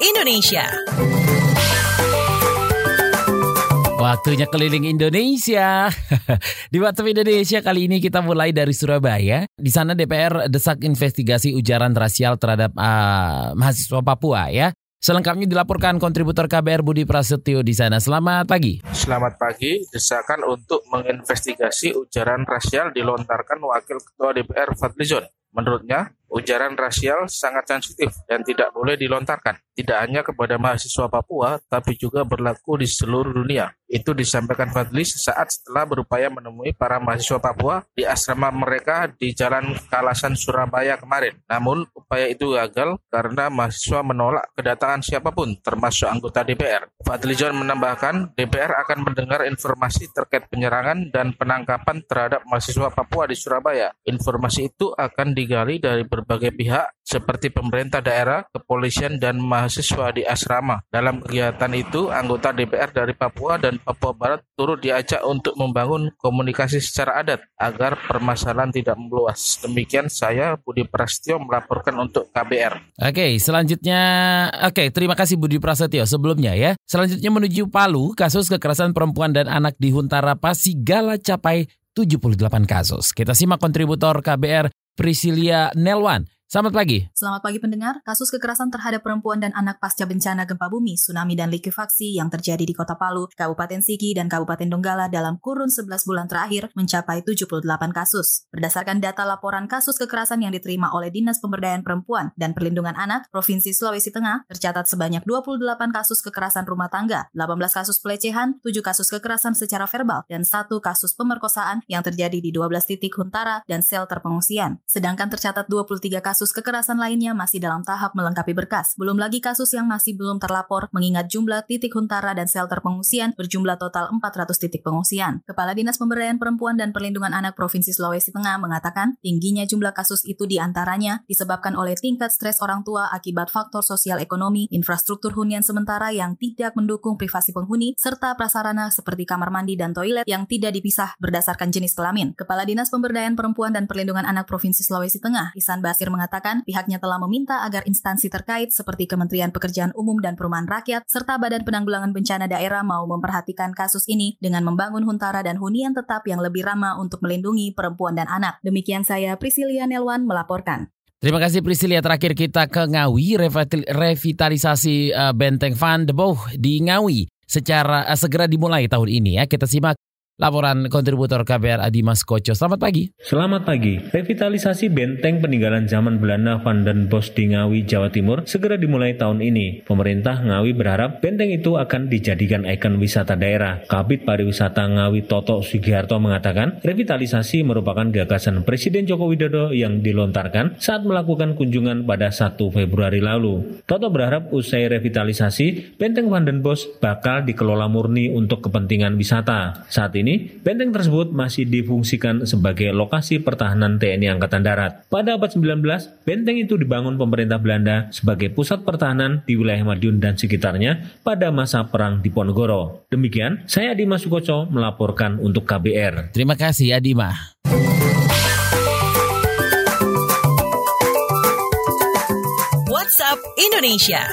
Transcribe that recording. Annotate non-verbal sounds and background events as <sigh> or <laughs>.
Indonesia. Waktunya keliling Indonesia. <laughs> Di WhatsApp Indonesia kali ini kita mulai dari Surabaya. Di sana DPR desak investigasi ujaran rasial terhadap uh, mahasiswa Papua ya. Selengkapnya dilaporkan kontributor KBR Budi Prasetyo di sana. Selamat pagi. Selamat pagi. Desakan untuk menginvestigasi ujaran rasial dilontarkan Wakil Ketua DPR Fadlizon. Menurutnya, ujaran rasial sangat sensitif dan tidak boleh dilontarkan. Tidak hanya kepada mahasiswa Papua, tapi juga berlaku di seluruh dunia. Itu disampaikan Fadli sesaat setelah berupaya menemui para mahasiswa Papua di asrama mereka di Jalan Kalasan Surabaya kemarin. Namun upaya itu gagal karena mahasiswa menolak kedatangan siapa pun termasuk anggota DPR. Fadli John menambahkan DPR akan mendengar informasi terkait penyerangan dan penangkapan terhadap mahasiswa Papua di Surabaya. Informasi itu akan digali dari berbagai pihak seperti pemerintah daerah, kepolisian, dan mahasiswa di asrama. Dalam kegiatan itu, anggota DPR dari Papua dan Papua Barat turut diajak untuk membangun komunikasi secara adat agar permasalahan tidak meluas. Demikian saya Budi Prasetyo melaporkan untuk KBR. Oke, selanjutnya oke, terima kasih Budi Prasetyo sebelumnya ya. Selanjutnya menuju Palu, kasus kekerasan perempuan dan anak di Huntara Pasigala capai 78 kasus. Kita simak kontributor KBR Priscilia Nelwan Selamat pagi. Selamat pagi pendengar. Kasus kekerasan terhadap perempuan dan anak pasca bencana gempa bumi, tsunami dan likuifaksi yang terjadi di Kota Palu, Kabupaten Sigi, dan Kabupaten Donggala dalam kurun 11 bulan terakhir mencapai 78 kasus. Berdasarkan data laporan kasus kekerasan yang diterima oleh Dinas Pemberdayaan Perempuan dan Perlindungan Anak Provinsi Sulawesi Tengah, tercatat sebanyak 28 kasus kekerasan rumah tangga, 18 kasus pelecehan, 7 kasus kekerasan secara verbal, dan 1 kasus pemerkosaan yang terjadi di 12 titik huntara dan sel terpengungsian. Sedangkan tercatat 23 kasus kasus kekerasan lainnya masih dalam tahap melengkapi berkas. Belum lagi kasus yang masih belum terlapor mengingat jumlah titik huntara dan shelter pengungsian berjumlah total 400 titik pengungsian. Kepala Dinas Pemberdayaan Perempuan dan Perlindungan Anak Provinsi Sulawesi Tengah mengatakan tingginya jumlah kasus itu di antaranya disebabkan oleh tingkat stres orang tua akibat faktor sosial ekonomi, infrastruktur hunian sementara yang tidak mendukung privasi penghuni, serta prasarana seperti kamar mandi dan toilet yang tidak dipisah berdasarkan jenis kelamin. Kepala Dinas Pemberdayaan Perempuan dan Perlindungan Anak Provinsi Sulawesi Tengah, Isan Basir mengatakan mengatakan pihaknya telah meminta agar instansi terkait seperti Kementerian Pekerjaan Umum dan Perumahan Rakyat serta Badan Penanggulangan Bencana Daerah mau memperhatikan kasus ini dengan membangun huntara dan hunian tetap yang lebih ramah untuk melindungi perempuan dan anak. Demikian saya Priscilia Nelwan melaporkan. Terima kasih Priscilia. Terakhir kita ke Ngawi, revitalisasi uh, Benteng Van de Boh di Ngawi secara uh, segera dimulai tahun ini ya. Kita simak Laporan kontributor KBR Adi Mas Koco. Selamat pagi. Selamat pagi. Revitalisasi benteng peninggalan zaman Belanda Van den Bosch di Ngawi, Jawa Timur segera dimulai tahun ini. Pemerintah Ngawi berharap benteng itu akan dijadikan ikon wisata daerah. Kabit Pariwisata Ngawi Toto Sugiharto mengatakan, revitalisasi merupakan gagasan Presiden Joko Widodo yang dilontarkan saat melakukan kunjungan pada 1 Februari lalu. Toto berharap usai revitalisasi, benteng Van den Bosch bakal dikelola murni untuk kepentingan wisata. Saat ini ini, benteng tersebut masih difungsikan sebagai lokasi pertahanan TNI Angkatan Darat. Pada abad 19, benteng itu dibangun pemerintah Belanda sebagai pusat pertahanan di wilayah Madiun dan sekitarnya pada masa Perang Diponegoro. Demikian, saya Adima Sukoco melaporkan untuk KBR. Terima kasih Adima. WhatsApp Indonesia.